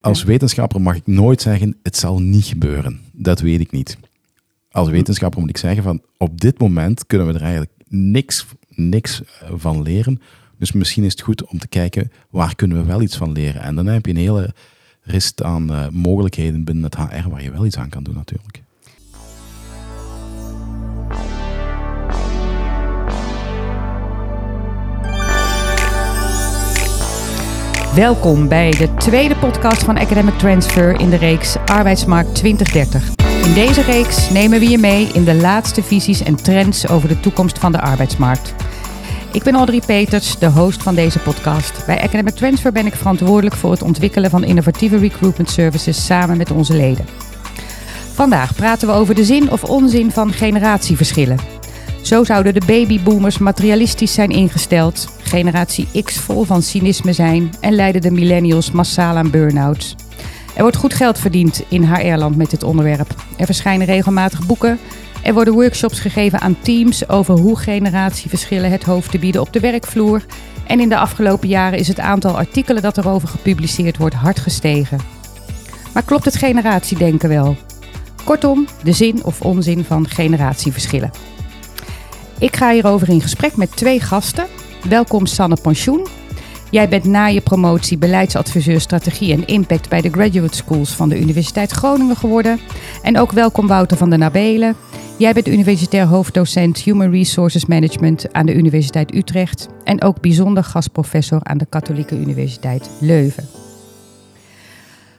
Als wetenschapper mag ik nooit zeggen, het zal niet gebeuren. Dat weet ik niet. Als wetenschapper moet ik zeggen van, op dit moment kunnen we er eigenlijk niks, niks van leren. Dus misschien is het goed om te kijken, waar kunnen we wel iets van leren? En dan heb je een hele rist aan uh, mogelijkheden binnen het HR waar je wel iets aan kan doen natuurlijk. Welkom bij de tweede podcast van Academic Transfer in de reeks Arbeidsmarkt 2030. In deze reeks nemen we je mee in de laatste visies en trends over de toekomst van de arbeidsmarkt. Ik ben Audrey Peters, de host van deze podcast. Bij Academic Transfer ben ik verantwoordelijk voor het ontwikkelen van innovatieve recruitment services samen met onze leden. Vandaag praten we over de zin of onzin van generatieverschillen. Zo zouden de babyboomers materialistisch zijn ingesteld, generatie X vol van cynisme zijn en leiden de millennials massaal aan burn-outs. Er wordt goed geld verdiend in HR-land met dit onderwerp. Er verschijnen regelmatig boeken. Er worden workshops gegeven aan teams over hoe generatieverschillen het hoofd te bieden op de werkvloer. En in de afgelopen jaren is het aantal artikelen dat erover gepubliceerd wordt hard gestegen. Maar klopt het generatiedenken wel? Kortom, de zin of onzin van generatieverschillen. Ik ga hierover in gesprek met twee gasten. Welkom Sanne Pensioen. Jij bent na je promotie beleidsadviseur strategie en impact bij de graduate schools van de Universiteit Groningen geworden. En ook welkom Wouter van der Nabelen. Jij bent universitair hoofddocent Human Resources Management aan de Universiteit Utrecht en ook bijzonder gastprofessor aan de Katholieke Universiteit Leuven.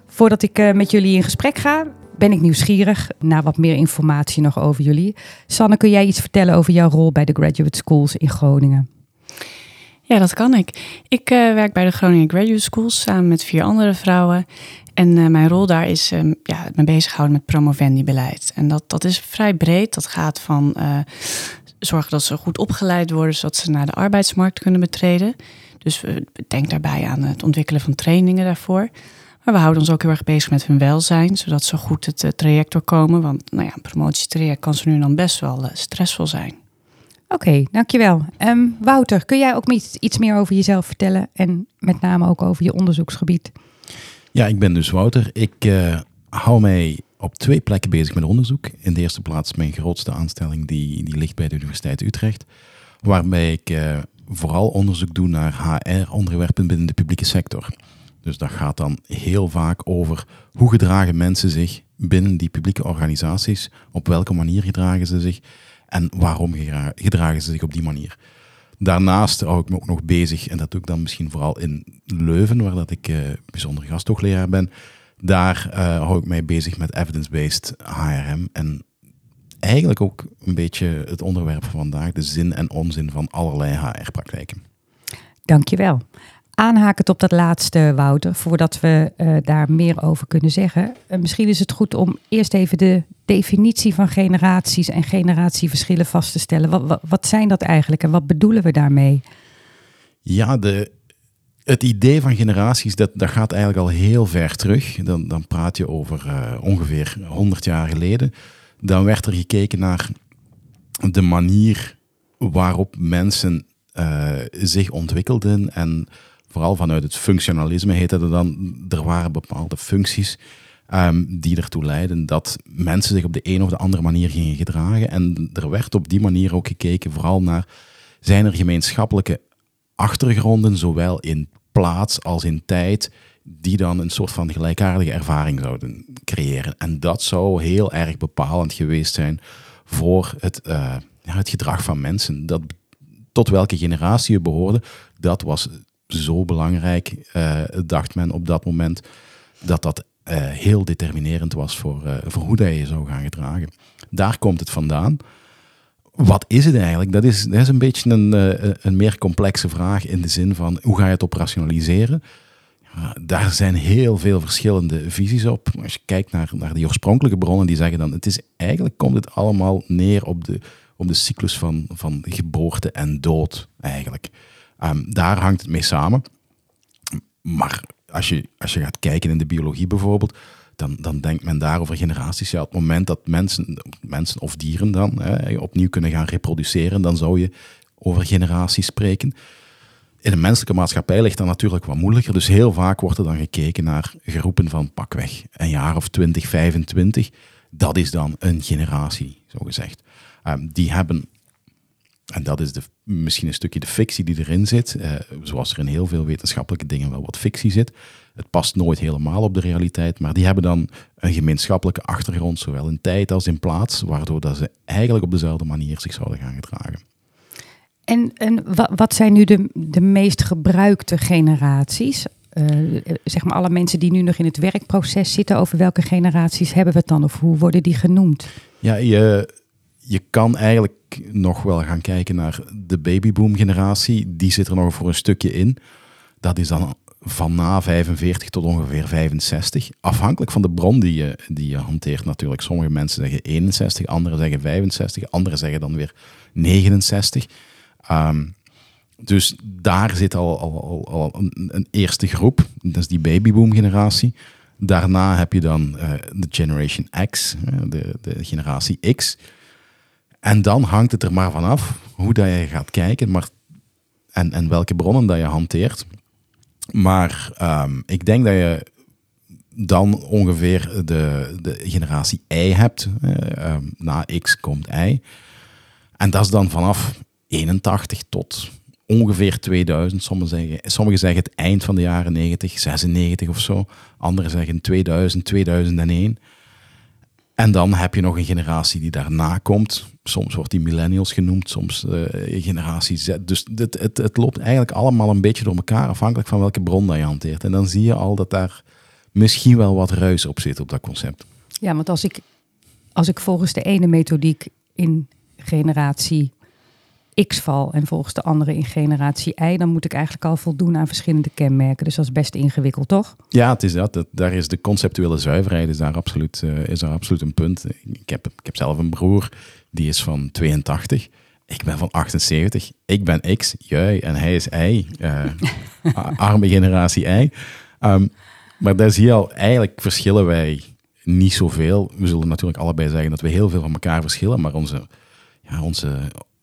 Voordat ik eh, met jullie in gesprek ga, ben ik nieuwsgierig naar wat meer informatie nog over jullie. Sanne, kun jij iets vertellen over jouw rol bij de Graduate Schools in Groningen? Ja, dat kan ik. Ik uh, werk bij de Groningen Graduate Schools samen met vier andere vrouwen. En uh, mijn rol daar is um, ja, me bezighouden met promovendi-beleid. En dat, dat is vrij breed. Dat gaat van uh, zorgen dat ze goed opgeleid worden, zodat ze naar de arbeidsmarkt kunnen betreden. Dus we denken daarbij aan het ontwikkelen van trainingen daarvoor. Maar we houden ons ook heel erg bezig met hun welzijn, zodat ze goed het traject doorkomen. Want nou ja, een promotietraject kan ze nu dan best wel stressvol zijn. Oké, dankjewel. Um, Wouter, kun jij ook iets meer over jezelf vertellen en met name ook over je onderzoeksgebied? Ja, ik ben dus Wouter. Ik uh, hou mij op twee plekken bezig met onderzoek. In de eerste plaats mijn grootste aanstelling, die, die ligt bij de Universiteit Utrecht. Waarbij ik vooral onderzoek doe naar HR-onderwerpen binnen de publieke sector. Dus dat gaat dan heel vaak over hoe gedragen mensen zich binnen die publieke organisaties, op welke manier gedragen ze zich en waarom gedragen ze zich op die manier. Daarnaast hou ik me ook nog bezig, en dat doe ik dan misschien vooral in Leuven, waar dat ik uh, bijzonder gasthoogleraar ben. Daar uh, hou ik mij bezig met evidence-based HRM en eigenlijk ook een beetje het onderwerp van vandaag, de zin en onzin van allerlei HR-praktijken. Dankjewel aanhakend op dat laatste, Wouter, voordat we uh, daar meer over kunnen zeggen. Uh, misschien is het goed om eerst even de definitie van generaties en generatieverschillen vast te stellen. Wat, wat, zijn dat eigenlijk en wat bedoelen we daarmee? Ja, de, het idee van generaties, dat, dat gaat eigenlijk al heel ver terug. Dan, dan praat je over uh, ongeveer 100 jaar geleden. Dan werd er gekeken naar de manier waarop mensen zich ontwikkelden en vooral vanuit het functionalisme heette het dan, er waren bepaalde functies um, die ertoe leiden dat mensen zich op de een of de andere manier gingen gedragen. En er werd op die manier ook gekeken vooral naar, zijn er gemeenschappelijke achtergronden, zowel in plaats als in tijd, die dan een soort van gelijkaardige ervaring zouden creëren. En dat zou heel erg bepalend geweest zijn voor het, uh, het gedrag van mensen. Dat, tot welke generatie je behoorde, dat was zo belangrijk, uh, dacht men op dat moment, dat dat uh, heel determinerend was voor, uh, voor hoe dat je zou gaan gedragen. Daar komt het vandaan. Wat is het eigenlijk? Dat is, dat is een beetje een, een meer complexe vraag in de zin van hoe ga je het operationaliseren? Daar zijn heel veel verschillende visies op. Als je kijkt naar, naar die oorspronkelijke bronnen, die zeggen dan, het is eigenlijk komt het allemaal neer op de, op de cyclus van, van geboorte en dood eigenlijk. Um, daar hangt het mee samen. Maar als je, als je gaat kijken in de biologie bijvoorbeeld, dan, dan denkt men daar over generaties. Ja, op het moment dat mensen, mensen of dieren dan hè, opnieuw kunnen gaan reproduceren, dan zou je over generaties spreken. in een menselijke maatschappij ligt dat natuurlijk wat moeilijker. Dus heel vaak wordt er dan gekeken naar groepen van pakweg een jaar of 20, 25. Dat is dan een generatie, zo gezegd. Ehm, die hebben, en dat is de, misschien een stukje de fictie die erin zit, uh, zoals er in heel veel wetenschappelijke dingen wel wat fictie zit. Het past nooit helemaal op de realiteit, maar die hebben dan een gemeenschappelijke achtergrond, zowel in tijd als in plaats, waardoor dat ze eigenlijk op dezelfde manier zich zouden gaan gedragen. En, en wat zijn nu de, de meest gebruikte generaties? Uh, zeg maar alle mensen die nu nog in het werkproces zitten, over welke generaties hebben we het dan of hoe worden die genoemd? Ja, je, je kan eigenlijk nog wel gaan kijken naar de babyboom generatie. Die zit er nog voor een stukje in. Dat is dan van na 45 tot ongeveer 65. Afhankelijk van de bron die je, die je hanteert natuurlijk. Sommige mensen zeggen 61, anderen zeggen 65, anderen zeggen dan weer 69. Ehm, dus daar zit al, een, een, eerste groep, dat is die babyboom generatie. Daarna heb je dan uh, de Generation X, de, de generatie X. En dan hangt het er maar vanaf hoe dat je gaat kijken maar, en, en welke bronnen dat je hanteert. Maar um, ik denk dat je dan ongeveer de, de generatie Y hebt. Uh, na X komt Y. En dat is dan vanaf 81 tot ongeveer 2000. Sommigen zeggen, sommigen zeggen het eind van de jaren 90, 96 of zo. Anderen zeggen 2000, 2001. En dan heb je nog een generatie die daarna komt. Soms wordt die millennials genoemd, soms uh, generatie Z. Dus het, het, het loopt eigenlijk allemaal een beetje door elkaar, afhankelijk van welke bron dat je hanteert. En dan zie je al dat daar misschien wel wat ruis op zit op dat concept. Ja, want als ik, als ik volgens de ene methodiek in generatie X val en volgens de andere in generatie Y, dan moet ik eigenlijk al voldoen aan verschillende kenmerken. Dus dat is best ingewikkeld, toch? Ja, het is dat. daar is de conceptuele zuiverheid is daar absoluut, uh, is daar absoluut een punt. Ik heb, ik heb zelf een broer, die is van 82. Ik ben van 78. Ik ben X, jij en hij is Y. Uh, arme generatie Y. Um, maar daar zie je al, eigenlijk verschillen wij niet zoveel. We zullen natuurlijk allebei zeggen dat we heel veel van elkaar verschillen, maar onze, ja, onze,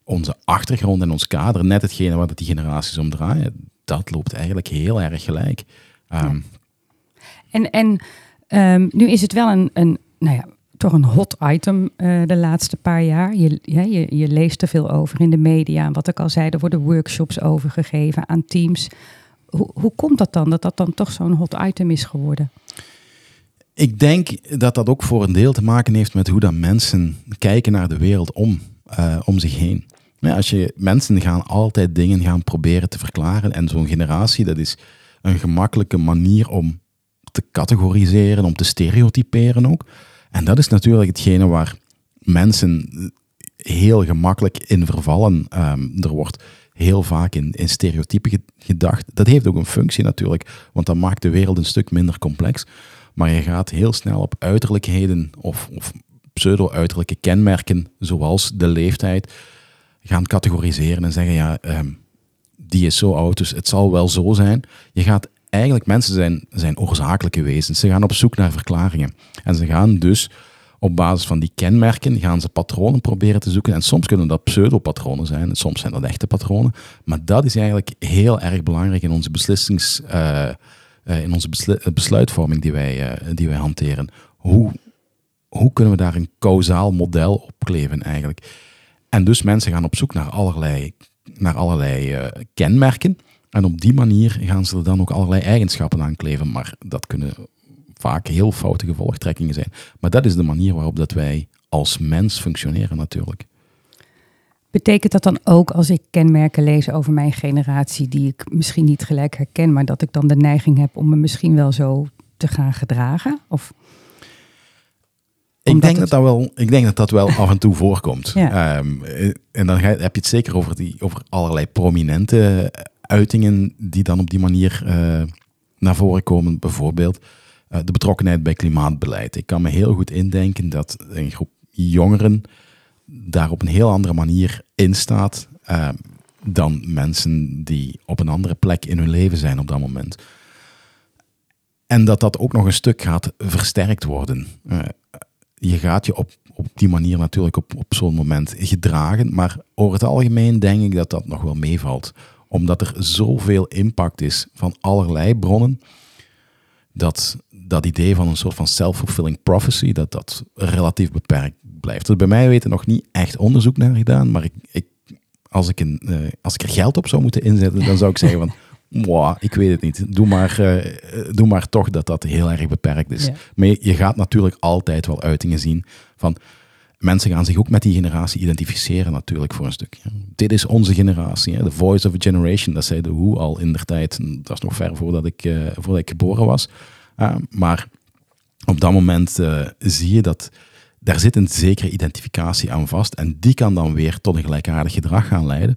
onze achtergrond en ons kader, net hetgene waar die generaties om draaien, dat loopt eigenlijk heel erg gelijk. Um, En, en um, nu is het wel een, een, nou ja, toch een hot item uh, de laatste paar jaar. Je, ja, je, je leest er veel over in de media. En wat ik al zei, er worden workshops overgegeven aan teams. Hoe, hoe komt dat dan, dat dat dan toch zo'n hot item is geworden? Ik denk dat dat ook voor een deel te maken heeft met hoe dat mensen kijken naar de wereld om, uh, om zich heen. Ja, als je, mensen gaan altijd dingen gaan proberen te verklaren. En zo'n generatie, dat is een gemakkelijke manier om te categoriseren, om te stereotyperen ook. En dat is natuurlijk hetgene waar mensen heel gemakkelijk in vervallen. Um, er wordt heel vaak in, in stereotypen gedacht. Dat heeft ook een functie natuurlijk, want dat maakt de wereld een stuk minder complex. Maar je gaat heel snel op uiterlijkheden of, of pseudo-uiterlijke kenmerken, zoals de leeftijd, gaan categoriseren en zeggen, ja, um, die is zo oud, dus het zal wel zo zijn. Je gaat eigenlijk, mensen zijn, zijn oorzakelijke wezens. Ze gaan op zoek naar verklaringen. En ze gaan dus op basis van die kenmerken, gaan ze patronen proberen te zoeken. En soms kunnen dat pseudopatronen zijn, en soms zijn dat echte patronen. Maar dat is eigenlijk heel erg belangrijk in onze beslissings... Uh, uh, in onze besluitvorming die wij, die wij hanteren. Hoe, hoe kunnen we daar een kausaal model op kleven eigenlijk? En dus mensen gaan op zoek naar allerlei, naar allerlei uh, kenmerken. En op die manier gaan ze er dan ook allerlei eigenschappen aan kleven. Maar dat kunnen vaak heel foute gevolgtrekkingen zijn. Maar dat is de manier waarop dat wij als mens functioneren natuurlijk. Betekent dat dan ook als ik kenmerken lees over mijn generatie die ik misschien niet gelijk herken, maar dat ik dan de neiging heb om me misschien wel zo te gaan gedragen? Of ik denk, dat dat wel, ik denk dat dat wel af en toe voorkomt. Ja. Um, en dan heb je het zeker over, die, over allerlei prominente uitingen die dan op die manier uh, naar voren komen. Bijvoorbeeld uh, de betrokkenheid bij klimaatbeleid. Ik kan me heel goed indenken dat een groep jongeren daar op een heel andere manier in staat uh, dan mensen die op een andere plek in hun leven zijn op dat moment. En dat dat ook nog een stuk gaat versterkt worden je gaat je op, op die manier natuurlijk op, op zo'n moment gedragen. Maar over het algemeen denk ik dat dat nog wel meevalt. Omdat er zoveel impact is van allerlei bronnen, dat dat idee van een soort van self-fulfilling prophecy, dat dat relatief beperkt blijft. Dus bij mij weten nog niet echt onderzoek naar gedaan, maar ik, ik, als, ik een, uh, als ik er geld op zou moeten inzetten, dan zou ik zeggen van, wow, ik weet het niet. Doe maar, uh, doe maar toch dat dat heel erg beperkt is. Ja. Maar je, je gaat natuurlijk altijd wel uitingen zien van mensen gaan zich ook met die generatie identificeren natuurlijk voor een stuk. Ja. Dit is onze generatie, hè. the voice of a generation. Dat zei de Who al in der tijd. Dat is nog ver voordat ik, uh, voordat ik geboren was. Uh, maar op dat moment zie je dat daar zit een zekere identificatie aan vast. En die kan dan weer tot een gelijkaardig gedrag gaan leiden.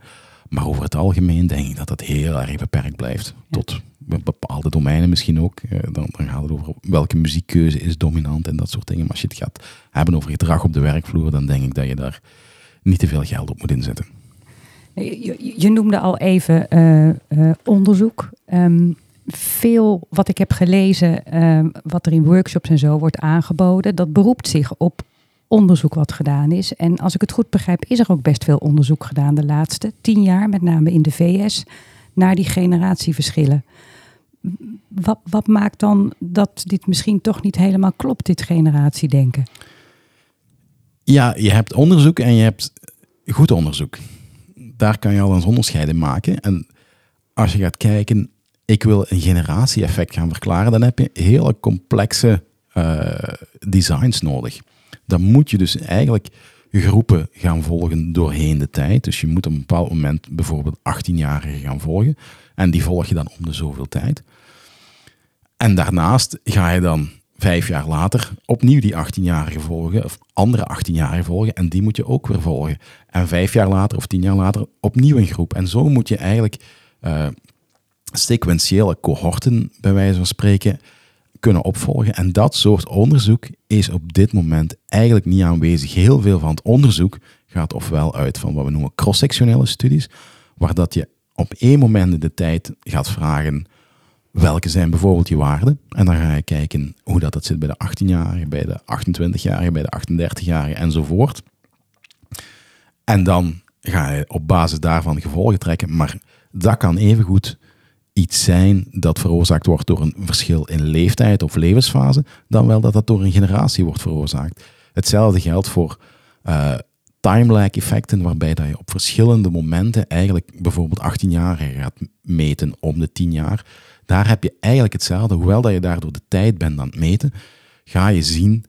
Maar over het algemeen denk ik dat dat heel erg beperkt blijft. Tot bepaalde domeinen misschien ook. Dan, dan gaat het over welke muziekkeuze is dominant en dat soort dingen. Maar als je het gaat hebben over gedrag op de werkvloer, dan denk ik dat je daar niet te veel geld op moet inzetten. Je, je noemde al even uh, uh, onderzoek. Um, veel wat ik heb gelezen, um, wat er in workshops en zo wordt aangeboden, dat beroept zich op onderzoek wat gedaan is. En als ik het goed begrijp, is er ook best veel onderzoek gedaan de laatste tien jaar, met name in de VS, naar die generatieverschillen. Wat, wat maakt dan dat dit misschien toch niet helemaal klopt, dit generatiedenken? Ja, je hebt onderzoek en je hebt goed onderzoek. Daar kan je al een onderscheid in maken. En als je gaat kijken, ik wil een generatie-effect gaan verklaren, dan heb je hele complexe uh, designs nodig. Dan moet je dus eigenlijk groepen gaan volgen doorheen de tijd. Dus je moet op een bepaald moment bijvoorbeeld 18-jarigen gaan volgen. En die volg je dan om de zoveel tijd. En daarnaast ga je dan vijf jaar later opnieuw die 18-jarigen volgen, of andere 18-jarigen volgen, en die moet je ook weer volgen. En vijf jaar later of tien jaar later opnieuw een groep. En zo moet je eigenlijk uh, sequentiële cohorten, bij wijze van spreken, kunnen opvolgen. En dat soort onderzoek is op dit moment eigenlijk niet aanwezig. Heel veel van het onderzoek gaat ofwel uit van wat we noemen cross-sectionele studies, waar dat je op één moment in de tijd gaat vragen welke zijn bijvoorbeeld je waarden. En dan ga je kijken hoe dat, zit bij de 18-jarigen, bij de 28-jarigen, bij de 38-jarigen enzovoort. En dan ga je op basis daarvan gevolgen trekken. Maar dat kan evengoed iets zijn dat veroorzaakt wordt door een verschil in leeftijd of levensfase, dan wel dat dat door een generatie wordt veroorzaakt. Hetzelfde geldt voor uh, time-lag effecten, waarbij dat je op verschillende momenten eigenlijk bijvoorbeeld 18-jarigen gaat meten om de 10 jaar. Daar heb je eigenlijk hetzelfde, hoewel dat je daardoor de tijd bent aan het meten, ga je zien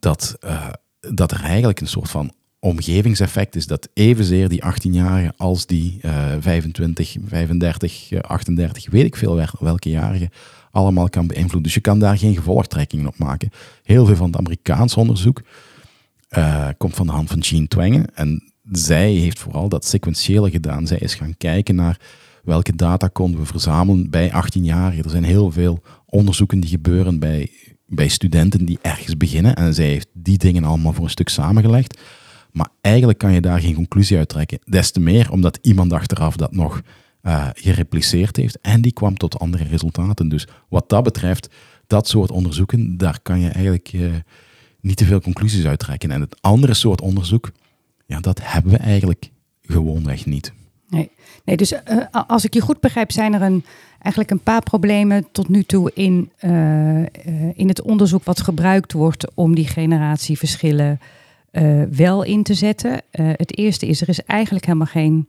dat, uh, dat er eigenlijk een soort van omgevingseffect is dat evenzeer die 18-jarigen als die uh, 25, 35, 38, weet ik veel welke jarigen, allemaal kan beïnvloeden. Dus je kan daar geen gevolgtrekkingen op maken. Heel veel van het Amerikaans onderzoek uh, komt van de hand van Jean Twenge. En zij heeft vooral dat sequentiële gedaan. Zij is gaan kijken naar welke data konden we verzamelen bij 18-jarigen. Er zijn heel veel onderzoeken die gebeuren bij, bij studenten die ergens beginnen. En zij heeft die dingen allemaal voor een stuk samengelegd. Maar eigenlijk kan je daar geen conclusie uit trekken. Des te meer omdat iemand achteraf dat nog uh, gerepliceerd heeft en die kwam tot andere resultaten. Dus wat dat betreft, dat soort onderzoeken, daar kan je eigenlijk uh, niet te veel conclusies uit trekken. En het andere soort onderzoek, ja, dat hebben we eigenlijk gewoonweg niet. Nee, nee dus uh, als ik je goed begrijp, zijn er een, eigenlijk een paar problemen tot nu toe in, in het onderzoek wat gebruikt wordt om die generatieverschillen uh, wel in te zetten. Uh, het eerste is, er is eigenlijk helemaal geen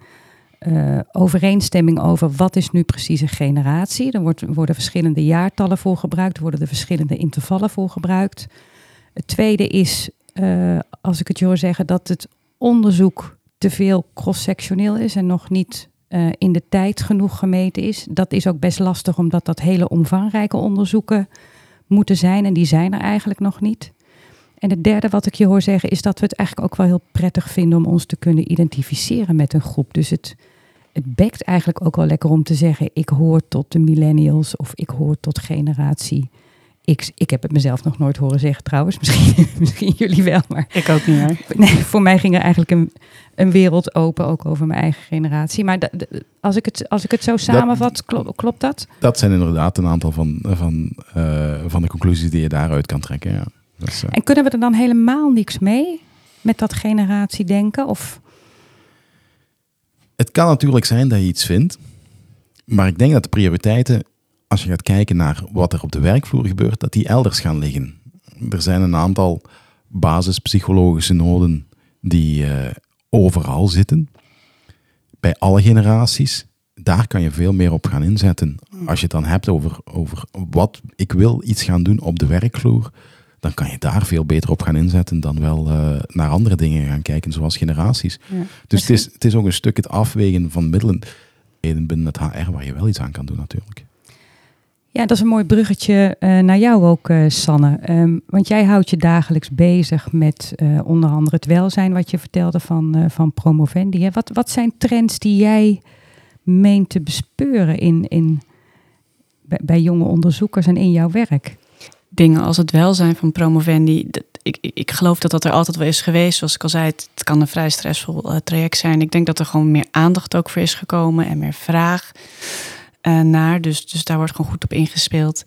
uh, overeenstemming over wat is nu precies een generatie. Er wordt, worden verschillende jaartallen voor gebruikt, worden er verschillende intervallen voor gebruikt. Het tweede is, als ik het je hoor zeggen, dat het onderzoek te veel cross-sectioneel is en nog niet in de tijd genoeg gemeten is. Dat is ook best lastig, omdat dat hele omvangrijke onderzoeken moeten zijn en die zijn er eigenlijk nog niet. En het derde wat ik je hoor zeggen is dat we het eigenlijk ook wel heel prettig vinden om ons te kunnen identificeren met een groep. Dus het, het bekt eigenlijk ook wel lekker om te zeggen: ik hoor tot de millennials of ik hoor tot generatie X. Ik heb het mezelf nog nooit horen zeggen trouwens. Misschien, misschien jullie wel, maar. Ik ook niet hoor. Nee, voor mij ging er eigenlijk een, een wereld open, ook over mijn eigen generatie. Maar als, ik het, als ik het zo samenvat, dat, klopt, klopt dat? Dat zijn inderdaad een aantal van, van, uh, van de conclusies die je daaruit kan trekken. Ja. Dus, uh... En kunnen we er dan helemaal niks mee met dat generatiedenken? Of? Het kan natuurlijk zijn dat je iets vindt maar ik denk dat de prioriteiten, als je gaat kijken naar wat er op de werkvloer gebeurt, dat die elders gaan liggen. Er zijn een aantal basispsychologische noden die uh, overal zitten, bij alle generaties. Daar kan je veel meer op gaan inzetten. Als je het dan hebt over, over wat ik wil iets gaan doen op de werkvloer, dan kan je daar veel beter op gaan inzetten dan wel uh, naar andere dingen gaan kijken, zoals generaties. Ja. Dus het is, het is ook een stuk het afwegen van middelen binnen het HR waar je wel iets aan kan doen natuurlijk. Ja, dat is een mooi bruggetje uh, naar jou ook, uh, Sanne. Um, want jij houdt je dagelijks bezig met uh, onder andere het welzijn, wat je vertelde van, van Promovendi. Hè? Wat, wat zijn trends die jij meent te bespeuren in, in, bij, bij jonge onderzoekers en in jouw werk? Dingen als het welzijn van Promovendi. Ik, ik, ik, geloof dat dat er altijd wel is geweest. Zoals ik al zei, het, kan een vrij stressvol traject zijn. Ik denk dat er gewoon meer aandacht ook voor is gekomen en meer vraag. Uh, naar. Dus, dus daar wordt gewoon goed op ingespeeld.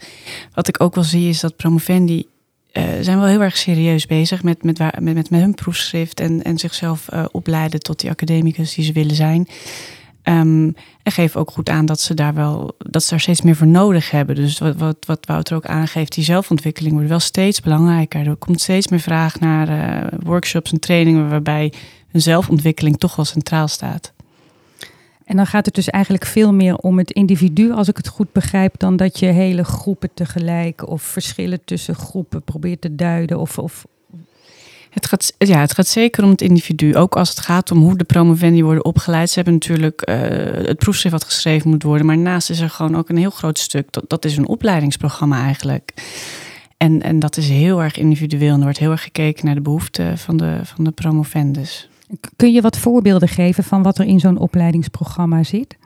Wat ik ook wel zie is dat promovendi uh, zijn wel heel erg serieus bezig met, met, waar, met, met, hun proefschrift en, en zichzelf opleiden tot die academicus die ze willen zijn. Um, en geven ook goed aan dat ze daar wel dat ze daar steeds meer voor nodig hebben. Dus wat, wat, wat Wouter ook aangeeft, die zelfontwikkeling wordt wel steeds belangrijker. Er komt steeds meer vraag naar workshops en trainingen waarbij hun zelfontwikkeling toch wel centraal staat. En dan gaat het dus eigenlijk veel meer om het individu, als ik het goed begrijp, dan dat je hele groepen tegelijk of verschillen tussen groepen probeert te duiden. Of, of... Het, gaat, ja, het gaat zeker om het individu. Ook als het gaat om hoe de promovendi worden opgeleid. Ze hebben natuurlijk uh, het proefschrift wat geschreven moet worden. Maar naast is er gewoon ook een heel groot stuk. Dat, dat is een opleidingsprogramma eigenlijk. En, en dat is heel erg individueel. En er wordt heel erg gekeken naar de behoeften van de, van de promovendus. Kun je wat voorbeelden geven van wat er in zo'n opleidingsprogramma zit?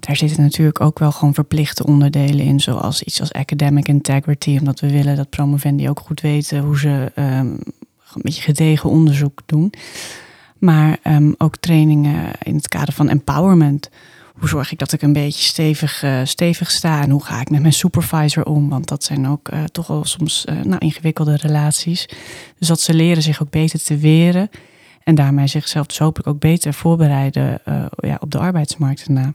Daar zitten natuurlijk ook wel gewoon verplichte onderdelen in, zoals iets als academic integrity, omdat we willen dat promovendi ook goed weten hoe ze um, een beetje gedegen onderzoek doen. Maar um, ook trainingen in het kader van empowerment. Hoe zorg ik dat ik een beetje stevig, uh, stevig sta en hoe ga ik met mijn supervisor om? Want dat zijn ook uh, toch wel soms uh, nou, ingewikkelde relaties. Dus dat ze leren zich ook beter te weren en daarmee zichzelf dus hopelijk ook beter voorbereiden ja, op de arbeidsmarkt daarna.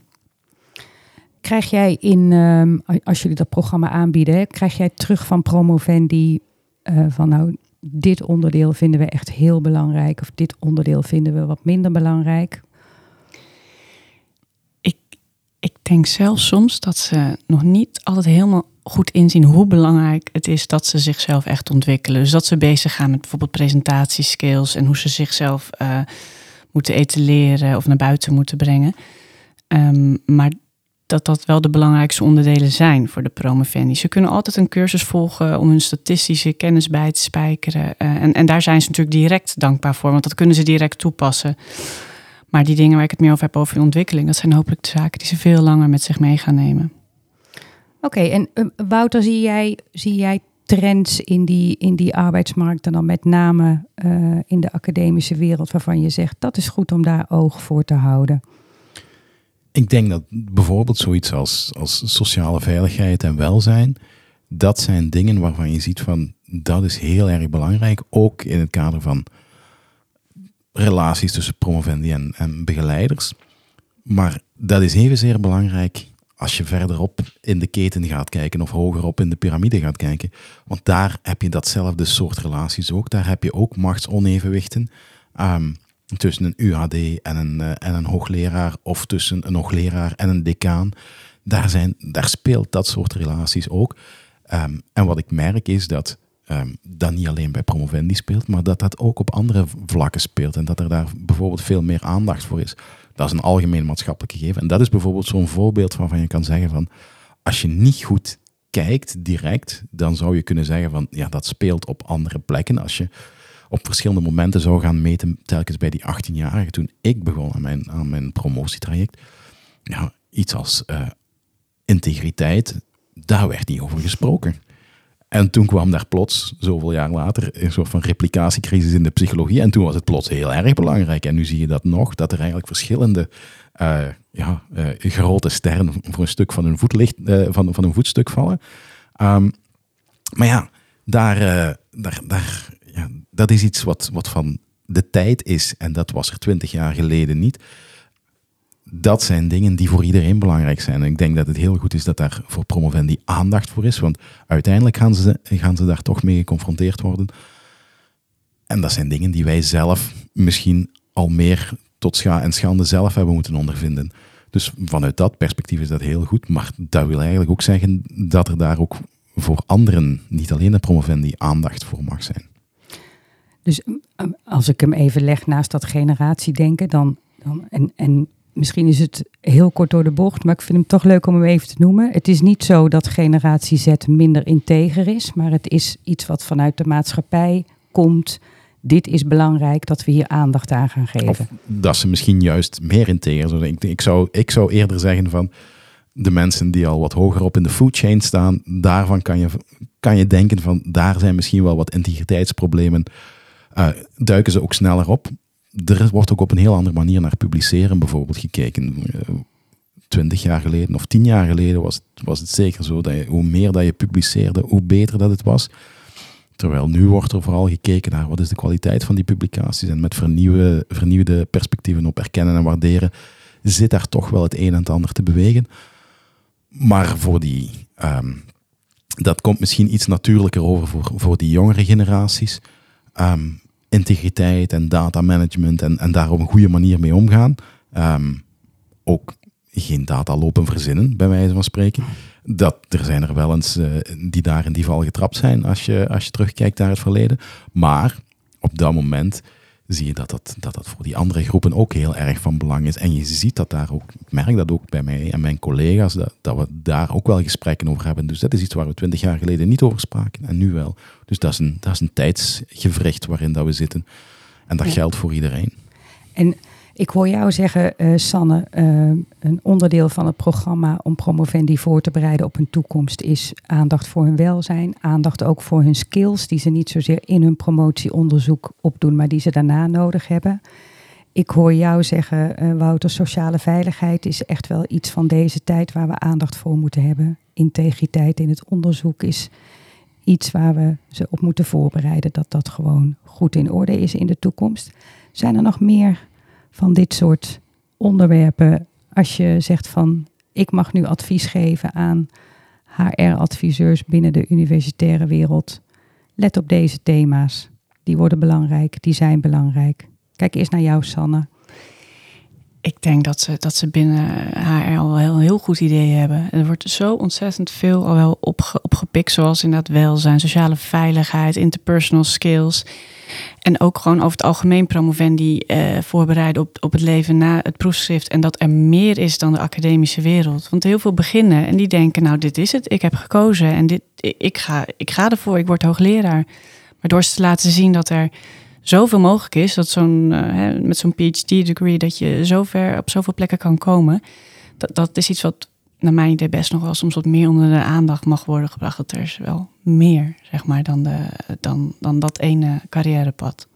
Krijg jij in, uh, als jullie dat programma aanbieden, krijg jij terug van Promovendi van nou, dit onderdeel vinden we echt heel belangrijk of dit onderdeel vinden we wat minder belangrijk? Ik, ik denk zelfs soms dat ze nog niet altijd helemaal goed inzien hoe belangrijk het is dat ze zichzelf echt ontwikkelen. Dus dat ze bezig gaan met bijvoorbeeld presentatieskills en hoe ze zichzelf uh, moeten etaleren of naar buiten moeten brengen. Um, maar dat dat wel de belangrijkste onderdelen zijn voor de promovendi. Ze kunnen altijd een cursus volgen om hun statistische kennis bij te spijkeren. Uh, en, en daar zijn ze natuurlijk direct dankbaar voor, want dat kunnen ze direct toepassen. Maar die dingen waar ik het meer over heb over de ontwikkeling, dat zijn hopelijk de zaken die ze veel langer met zich mee gaan nemen. Oké, en uh, Wouter, zie jij, zie jij trends in die, in die arbeidsmarkt en dan met name uh, in de academische wereld waarvan je zegt dat is goed om daar oog voor te houden? Ik denk dat bijvoorbeeld zoiets als, als sociale veiligheid en welzijn, dat zijn dingen waarvan je ziet van dat is heel erg belangrijk, ook in het kader van relaties tussen promovendi en, en begeleiders. Maar dat is evenzeer belangrijk als je verderop in de keten gaat kijken of hogerop in de piramide gaat kijken. Want daar heb je datzelfde soort relaties ook. Daar heb je ook machtsonevenwichten um, tussen een UHD en een, uh, en een hoogleraar of tussen een hoogleraar en een decaan. Daar, zijn, daar speelt dat soort relaties ook. Um, en wat ik merk is dat um, dat niet alleen bij promovendi speelt, maar dat dat ook op andere vlakken speelt. En dat er daar bijvoorbeeld veel meer aandacht voor is. Dat is een algemeen maatschappelijk gegeven. En dat is bijvoorbeeld zo'n voorbeeld waarvan je kan zeggen van, als je niet goed kijkt direct, dan zou je kunnen zeggen van, ja, dat speelt op andere plekken. Als je op verschillende momenten zou gaan meten, telkens bij die 18-jarigen, toen ik begon aan mijn, aan mijn promotietraject, ja, iets als uh, integriteit, daar werd niet over gesproken. En toen kwam daar plots, zoveel jaar later, een soort van replicatiecrisis in de psychologie. En toen was het plots heel erg belangrijk. En nu zie je dat nog, dat er eigenlijk verschillende uh, ja, uh, grote sterren voor een stuk van hun, voetlicht, van, van voetstuk vallen. Um, maar ja, daar, daar, daar, dat is iets wat, wat van de tijd is. En dat was er twintig jaar geleden niet. dat zijn dingen die voor iedereen belangrijk zijn. En ik denk dat het heel goed is dat daar voor promovendi aandacht voor is, want uiteindelijk gaan ze, gaan ze daar toch mee geconfronteerd worden. En dat zijn dingen die wij zelf misschien al meer tot scha en schande zelf hebben moeten ondervinden. Dus vanuit dat perspectief is dat heel goed. Maar dat wil eigenlijk ook zeggen dat er daar ook voor anderen, niet alleen de promovendi, aandacht voor mag zijn. Dus eh, als ik hem even leg naast dat generatiedenken, dan, dan en, en misschien is het heel kort door de bocht, maar ik vind hem toch leuk om hem even te noemen. Het is niet zo dat generatie Z minder integer is, maar het is iets wat vanuit de maatschappij komt. Dit is belangrijk dat we hier aandacht aan gaan geven. Of dat ze misschien juist meer integer zijn. Ik, ik, zou, ik zou eerder zeggen van de mensen die al wat hoger op in de food chain staan, daarvan kan je, kan je denken van daar zijn misschien wel wat integriteitsproblemen. Uh, duiken ze ook sneller op er wordt ook op een heel andere manier naar publiceren bijvoorbeeld gekeken. Eh, twintig jaar geleden of tien jaar geleden was het, was het zeker zo dat je, hoe meer dat je publiceerde, hoe beter dat het was. Terwijl nu wordt er vooral gekeken naar wat is de kwaliteit van die publicaties en met vernieuwde, vernieuwde perspectieven op erkennen en waarderen zit daar toch wel het een en het ander te bewegen. Maar voor die, ehm, dat komt misschien iets natuurlijker over voor, voor die jongere generaties. Ehm, integriteit en data management en, en daar op een goede manier mee omgaan. Um, ook geen data lopen verzinnen, bij wijze van spreken. Dat, er zijn er wel eens uh, die daar in die val getrapt zijn als je, als je terugkijkt naar het verleden. Maar op dat moment zie je dat dat, dat dat voor die andere groepen ook heel erg van belang is. En je ziet dat daar ook, ik merk dat ook bij mij en mijn collega's, dat, dat we daar ook wel gesprekken over hebben. Dus dat is iets waar we twintig jaar geleden niet over spraken en nu wel. Dus dat is een, dat is een tijdsgevricht waarin dat we zitten. En dat geldt voor iedereen. En ik hoor jou zeggen, uh, Sanne, uh, een onderdeel van het programma om promovendi voor te bereiden op hun toekomst is aandacht voor hun welzijn, aandacht ook voor hun skills, die ze niet zozeer in hun promotieonderzoek opdoen, maar die ze daarna nodig hebben. Ik hoor jou zeggen, uh, Wouter, sociale veiligheid is echt wel iets van deze tijd waar we aandacht voor moeten hebben. Integriteit in het onderzoek is iets waar we ze op moeten voorbereiden, dat dat gewoon goed in orde is in de toekomst. Zijn er nog meer van dit soort onderwerpen. Als je zegt van ik mag nu advies geven aan HR-adviseurs binnen de universitaire wereld. Let op deze thema's. Die worden belangrijk, die zijn belangrijk. Kijk eerst naar jou, Sanne. Ik denk dat ze, dat ze binnen HR al een heel goed idee hebben. Er wordt zo ontzettend veel al wel opge, opgepikt, zoals inderdaad welzijn, sociale veiligheid, interpersonal skills. En ook gewoon over het algemeen promovendi uh, voorbereiden op, op het leven na het proefschrift. En dat er meer is dan de academische wereld. Want heel veel beginnen en die denken, nou dit is het, ik heb gekozen en dit, ik, ga, ik ga ervoor, ik word hoogleraar. Maar door ze te laten zien dat er zoveel mogelijk is, dat zo'n, uh, met zo'n PhD-degree, dat je zover op zoveel plekken kan komen. Dat, dat is iets wat naar mijn idee best nog wel soms wat meer onder de aandacht mag worden gebracht. Dat er is wel meer, zeg maar, dan, de, dan, dan dat ene carrièrepad.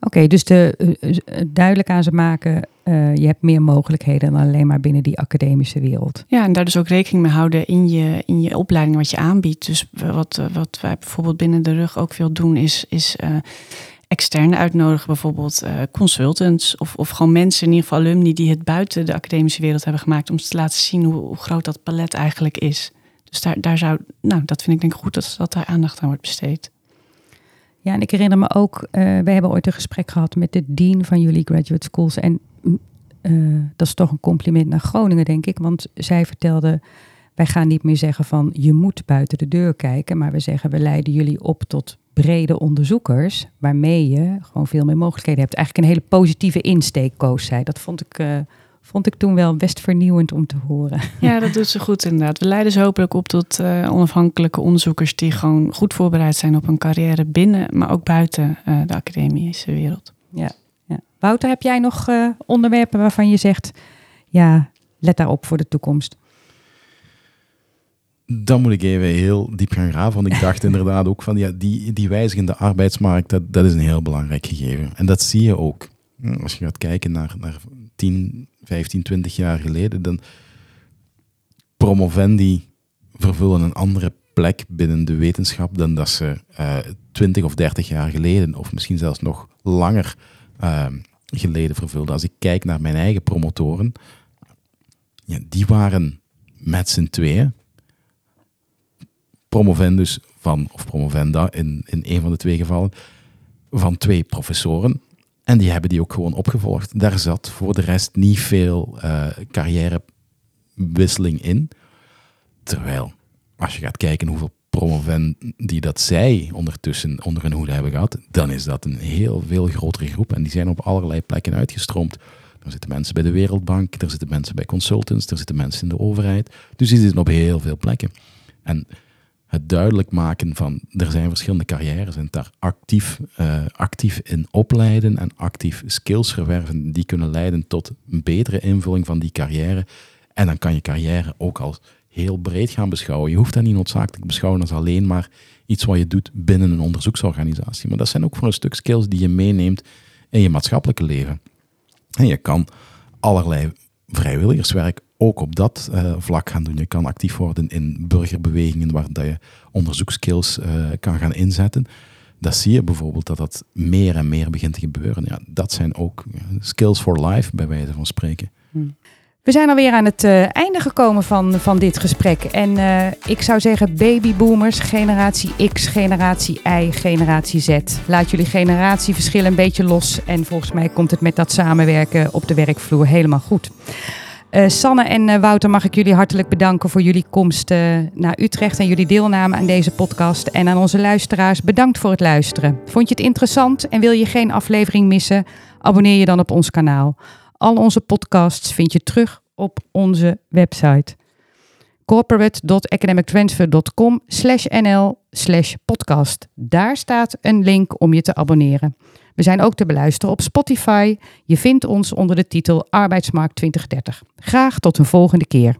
Oké, dus de, uh, duidelijk aan ze maken, uh, je hebt meer mogelijkheden dan alleen maar binnen die academische wereld. Ja, en daar dus ook rekening mee houden in je, in je opleiding wat je aanbiedt. Dus wat, wat wij bijvoorbeeld binnen de rug ook veel doen, is, is uh, externe uitnodigen, bijvoorbeeld uh, consultants of, of gewoon mensen, in ieder geval alumni, die het buiten de academische wereld hebben gemaakt, om te laten zien hoe, groot dat palet eigenlijk is. Dus daar, daar zou, nou, dat vind ik denk ik goed dat, dat daar aandacht aan wordt besteed. Ja, en ik herinner me ook, uh, wij hebben ooit een gesprek gehad met de dean van jullie graduate schools. En uh, dat is toch een compliment naar Groningen, denk ik. Want zij vertelde, wij gaan niet meer zeggen van je moet buiten de deur kijken. Maar we zeggen, we leiden jullie op tot brede onderzoekers, waarmee je gewoon veel meer mogelijkheden hebt. Eigenlijk een hele positieve insteek, koos zij. Dat vond ik, uh, vond ik toen wel best vernieuwend om te horen. Ja, dat doet ze goed inderdaad. We leiden ze hopelijk op tot uh, onafhankelijke onderzoekers die gewoon goed voorbereid zijn op een carrière binnen, maar ook buiten uh, de academische wereld. Ja, ja. Wouter, heb jij nog onderwerpen waarvan je zegt, ja, let daarop voor de toekomst? Dan moet ik even heel diep gaan graven, want ik dacht inderdaad ook van ja, die, die wijzigende arbeidsmarkt, dat, dat is een heel belangrijk gegeven. En dat zie je ook. Als je gaat kijken naar, naar 10, 15, 20 jaar geleden, dan promovendi vervullen een andere plek binnen de wetenschap dan dat ze uh, eh, 20 of 30 jaar geleden, of misschien zelfs nog langer uh, geleden vervulden. Als ik kijk naar mijn eigen promotoren, Ja, die waren met z'n tweeën promovendus van, of promovenda in, in een van de twee gevallen, van twee professoren. En die hebben die ook gewoon opgevolgd. Daar zat voor de rest niet veel uh, carrièrewisseling in. Terwijl, als je gaat kijken hoeveel promoven die dat zij ondertussen onder hun hoede hebben gehad, dan is dat een heel veel grotere groep. En die zijn op allerlei plekken uitgestroomd. Er zitten mensen bij de Wereldbank, er zitten mensen bij consultants, er zitten mensen in de overheid. Dus die zitten op heel veel plekken. En het duidelijk maken van er zijn verschillende carrières en daar actief, uh, actief in opleiden en actief skills verwerven die kunnen leiden tot een betere invulling van die carrière. En dan kan je carrière ook als heel breed gaan beschouwen. Je hoeft dat niet noodzakelijk te beschouwen als alleen maar iets wat je doet binnen een onderzoeksorganisatie. Maar dat zijn ook voor een stuk skills die je meeneemt in je maatschappelijke leven. En je kan allerlei vrijwilligerswerk ook op dat uh, vlak gaan doen. Je kan actief worden in burgerbewegingen waar dat je onderzoekskills uh, kan gaan inzetten. Dat zie je bijvoorbeeld dat dat meer en meer begint te gebeuren. Ja, dat zijn ook eh, skills for life, bij wijze van spreken. Hmm. We zijn alweer aan het uh, einde gekomen van, van dit gesprek. En ik zou zeggen babyboomers, generatie X, generatie Y, generatie Z. Laat jullie generatieverschillen een beetje los. En volgens mij komt het met dat samenwerken op de werkvloer helemaal goed. Uh, Sanne en Wouter, mag ik jullie hartelijk bedanken voor jullie komst naar Utrecht en jullie deelname aan deze podcast. En aan onze luisteraars, bedankt voor het luisteren. Vond je het interessant en wil je geen aflevering missen? Abonneer je dan op ons kanaal. Al onze podcasts vind je terug op onze website corporate.academictransfer.com nl podcast. Daar staat een link om je te abonneren. We zijn ook te beluisteren op Spotify. Je vindt ons onder de titel Arbeidsmarkt 2030. Graag tot een volgende keer.